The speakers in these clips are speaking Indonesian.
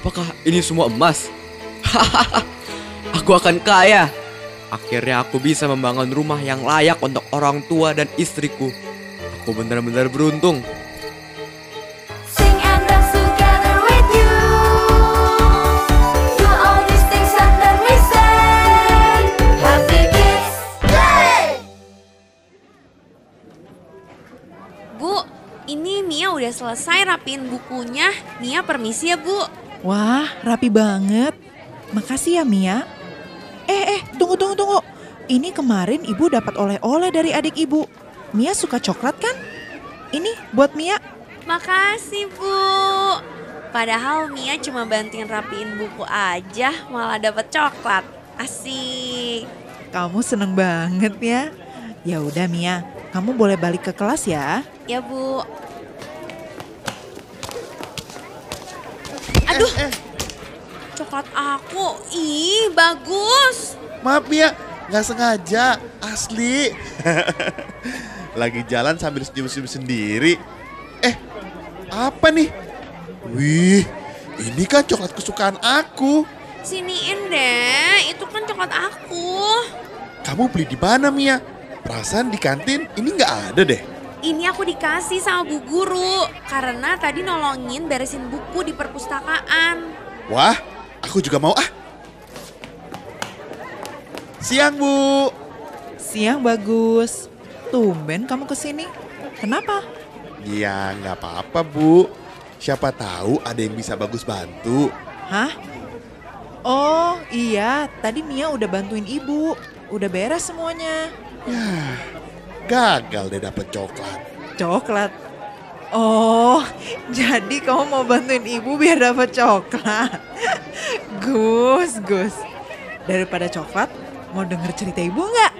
Apakah ini semua emas? Hahaha, aku akan kaya. Akhirnya aku bisa membangun rumah yang layak untuk orang tua dan istriku. Aku benar-benar beruntung. Sing and dance together with you. Do all these things and then we say, Happy Kids Day! Bu, ini Mia udah selesai rapiin bukunya. Mia permisi ya, Bu. Wah, rapi banget. Makasih ya Mia. Eh, eh, tunggu, tunggu, tunggu. Ini kemarin ibu dapat oleh-oleh dari adik ibu. Mia suka coklat kan? Ini buat Mia. Makasih, Bu. Padahal Mia cuma bantuin rapiin buku aja, malah dapet coklat. Asik. Kamu seneng banget ya. Ya udah Mia, kamu boleh balik ke kelas ya. Ya, Bu. Aduh. Coklat aku. Ih, bagus. Maaf ya, nggak sengaja, asli. Lagi jalan sambil senyum-senyum sendiri. Eh, apa nih? Wih, ini kan coklat kesukaan aku. Siniin deh, itu kan coklat aku. Kamu beli di mana Mia? Perasaan di kantin ini nggak ada deh. Ini aku dikasih sama bu guru karena tadi nolongin beresin buku di perpustakaan. Wah, aku juga mau ah. Siang Bu. Siang bagus. Tumben kamu ke sini. Kenapa? Ya nggak apa-apa Bu. Siapa tahu ada yang bisa bagus bantu. Hah? Oh iya, tadi Mia udah bantuin ibu. Udah beres semuanya. Yah, gagal deh dapet coklat. Coklat. Oh, jadi kamu mau bantuin ibu biar dapat coklat. Gus, Gus. Daripada coklat, mau denger cerita ibu nggak?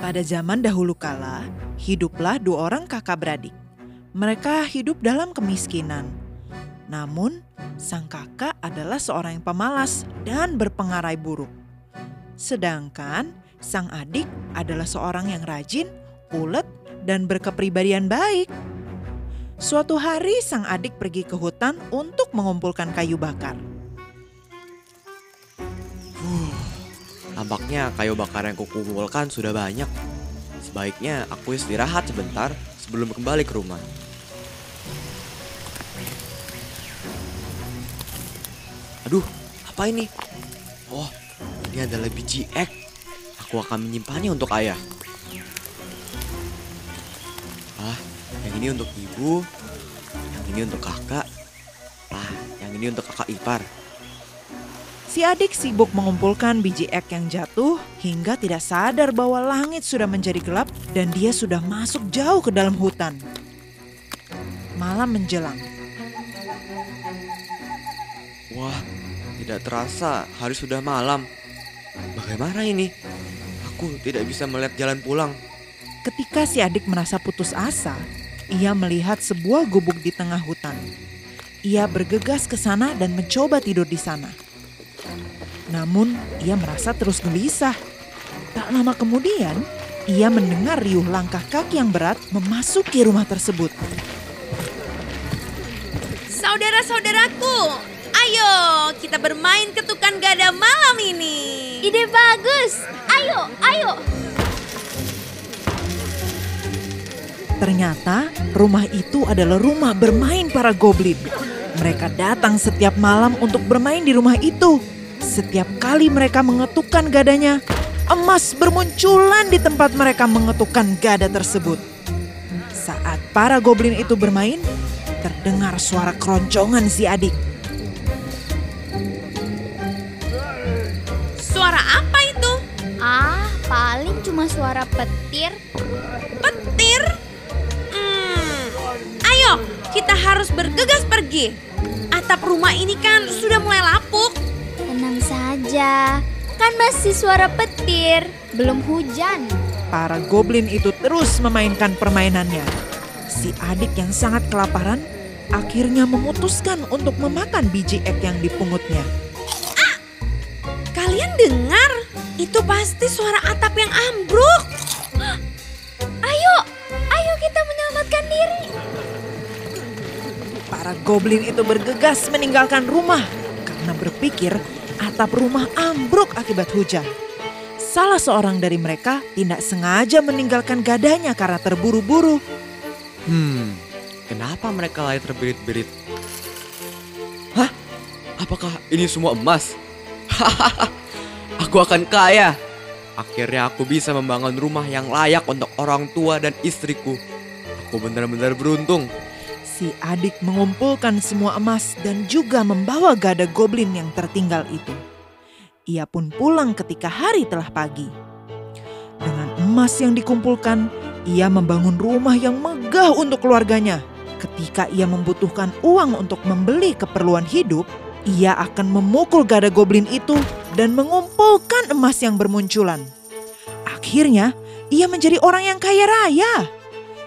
Pada zaman dahulu kala, hiduplah dua orang kakak beradik. Mereka hidup dalam kemiskinan. Namun, sang kakak adalah seorang yang pemalas dan berpengarai buruk. Sedangkan sang adik adalah seorang yang rajin, ulet, dan berkepribadian baik. Suatu hari sang adik pergi ke hutan untuk mengumpulkan kayu bakar. Tampaknya kayu bakar yang kukumpulkan sudah banyak. Sebaiknya aku istirahat sebentar sebelum kembali ke rumah. Aduh, apa ini? Oh, ini adalah biji ek. Aku akan menyimpannya untuk ayah. Ah, yang ini untuk ibu, yang ini untuk kakak, ah, yang ini untuk kakak ipar. Si adik sibuk mengumpulkan biji ek yang jatuh hingga tidak sadar bahwa langit sudah menjadi gelap dan dia sudah masuk jauh ke dalam hutan. Malam menjelang. Wah, tidak terasa hari sudah malam. Bagaimana ini? Aku tidak bisa melihat jalan pulang. Ketika si adik merasa putus asa, ia melihat sebuah gubuk di tengah hutan. Ia bergegas ke sana dan mencoba tidur di sana. Namun, ia merasa terus gelisah. Tak lama kemudian, ia mendengar riuh langkah kaki yang berat memasuki rumah tersebut. Saudara-saudaraku, ayo kita bermain ketukan gada malam ini. Ide bagus. Ayo, ayo. Ternyata rumah itu adalah rumah bermain para goblin. Mereka datang setiap malam untuk bermain di rumah itu. Setiap kali mereka mengetukkan gadanya, emas bermunculan di tempat mereka mengetukkan gada tersebut. Saat para goblin itu bermain, terdengar suara keroncongan si adik. Cuma suara petir. Petir? Hmm, ayo kita harus bergegas pergi. Atap rumah ini kan sudah mulai lapuk. Tenang saja. Kan masih suara petir. Belum hujan. Para goblin itu terus memainkan permainannya. Si adik yang sangat kelaparan akhirnya memutuskan untuk memakan biji ek yang dipungutnya. Kalian dengar? Itu pasti suara atap yang ambruk. Ayo, ayo kita menyelamatkan diri. Para goblin itu bergegas meninggalkan rumah karena berpikir atap rumah ambruk akibat hujan. Salah seorang dari mereka tidak sengaja meninggalkan gadanya karena terburu-buru. Hmm, kenapa mereka lari terbirit-birit? Hah? Apakah ini semua emas? Hahaha, aku akan kaya. Akhirnya aku bisa membangun rumah yang layak untuk orang tua dan istriku. Aku benar-benar beruntung. Si adik mengumpulkan semua emas dan juga membawa gada goblin yang tertinggal itu. Ia pun pulang ketika hari telah pagi. Dengan emas yang dikumpulkan, ia membangun rumah yang megah untuk keluarganya. Ketika ia membutuhkan uang untuk membeli keperluan hidup, ia akan memukul gada goblin itu dan mengumpulkan emas yang bermunculan. Akhirnya, ia menjadi orang yang kaya raya.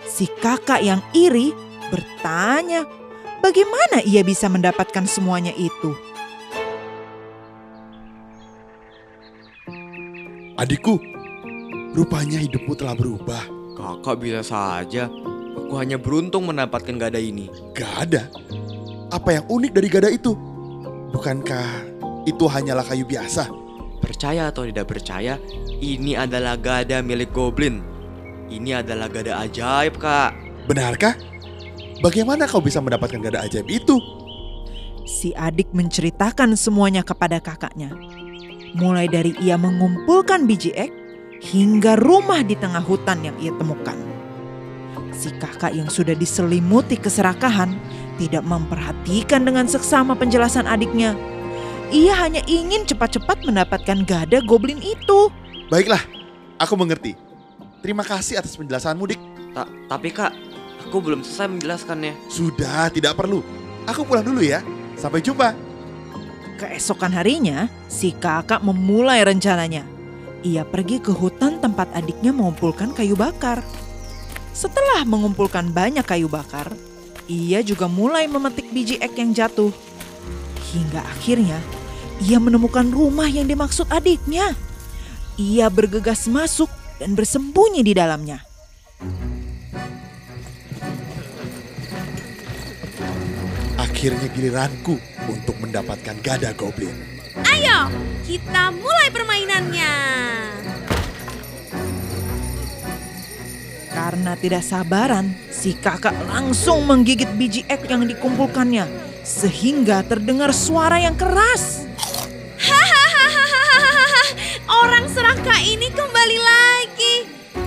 Si kakak yang iri bertanya, bagaimana ia bisa mendapatkan semuanya itu? Adikku, rupanya hidupmu telah berubah. Kakak bisa saja. Aku hanya beruntung mendapatkan gada ini. Gada? Apa yang unik dari gada itu? Bukankah itu hanyalah kayu biasa? Percaya atau tidak percaya, ini adalah gada milik goblin. Ini adalah gada ajaib, Kak. Benarkah? Bagaimana kau bisa mendapatkan gada ajaib itu? Si adik menceritakan semuanya kepada kakaknya. Mulai dari ia mengumpulkan biji ek hingga rumah di tengah hutan yang ia temukan. Si kakak yang sudah diselimuti keserakahan tidak memperhatikan dengan seksama penjelasan adiknya. Ia hanya ingin cepat-cepat mendapatkan gada goblin itu. Baiklah, aku mengerti. Terima kasih atas penjelasanmu, Dik. Ta- tapi Kak, aku belum selesai menjelaskannya. Sudah, tidak perlu. Aku pulang dulu ya. Sampai jumpa. Keesokan harinya, si kakak memulai rencananya. Ia pergi ke hutan tempat adiknya mengumpulkan kayu bakar. Setelah mengumpulkan banyak kayu bakar, ia juga mulai memetik biji ek yang jatuh. Hingga akhirnya, ia menemukan rumah yang dimaksud adiknya. Ia bergegas masuk dan bersembunyi di dalamnya. Akhirnya giliranku untuk mendapatkan gada goblin. Ayo, kita mulai permainannya. Karena tidak sabaran, si kakak langsung menggigit biji ek yang dikumpulkannya. Sehingga terdengar suara yang keras. Orang serakah ini kembali lagi.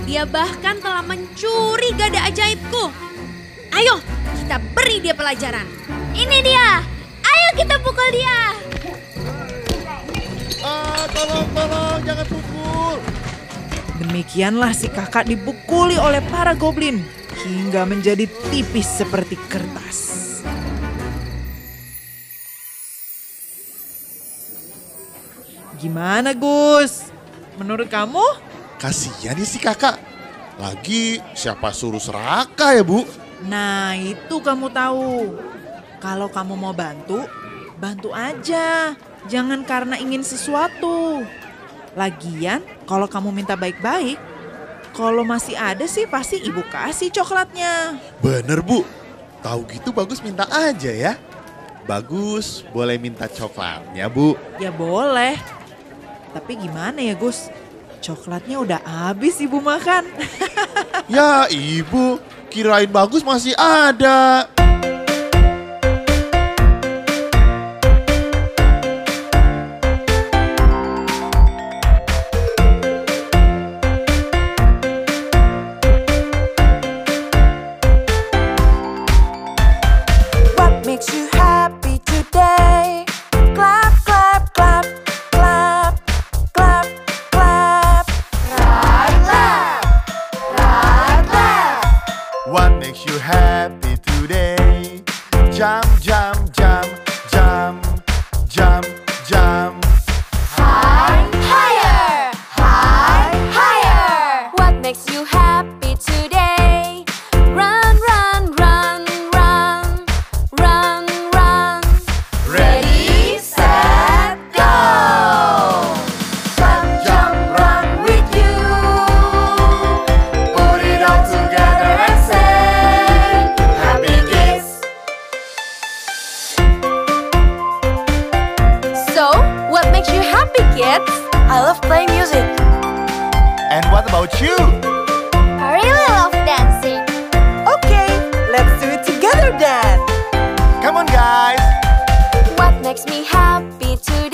Dia bahkan telah mencuri gada ajaibku. Ayo, kita beri dia pelajaran. Ini dia. Ayo kita pukul dia. Ah, tolong, tolong, jangan pukul. Demikianlah si kakak dipukuli oleh para goblin hingga menjadi tipis seperti kertas. Gimana Gus? Menurut kamu? Kasihan nih si kakak. Lagi siapa suruh serakah ya, Bu? Nah itu kamu tahu. Kalau kamu mau bantu, bantu aja. Jangan karena ingin sesuatu. Lagian kalau kamu minta baik-baik, kalau masih ada sih pasti ibu kasih coklatnya. Bener, Bu. Tahu gitu bagus minta aja ya. Bagus, boleh minta coklatnya, Bu. Ya boleh. Tapi gimana ya Gus? Coklatnya udah habis ibu makan. Ya, Ibu, kirain bagus masih ada. Makes you happy today.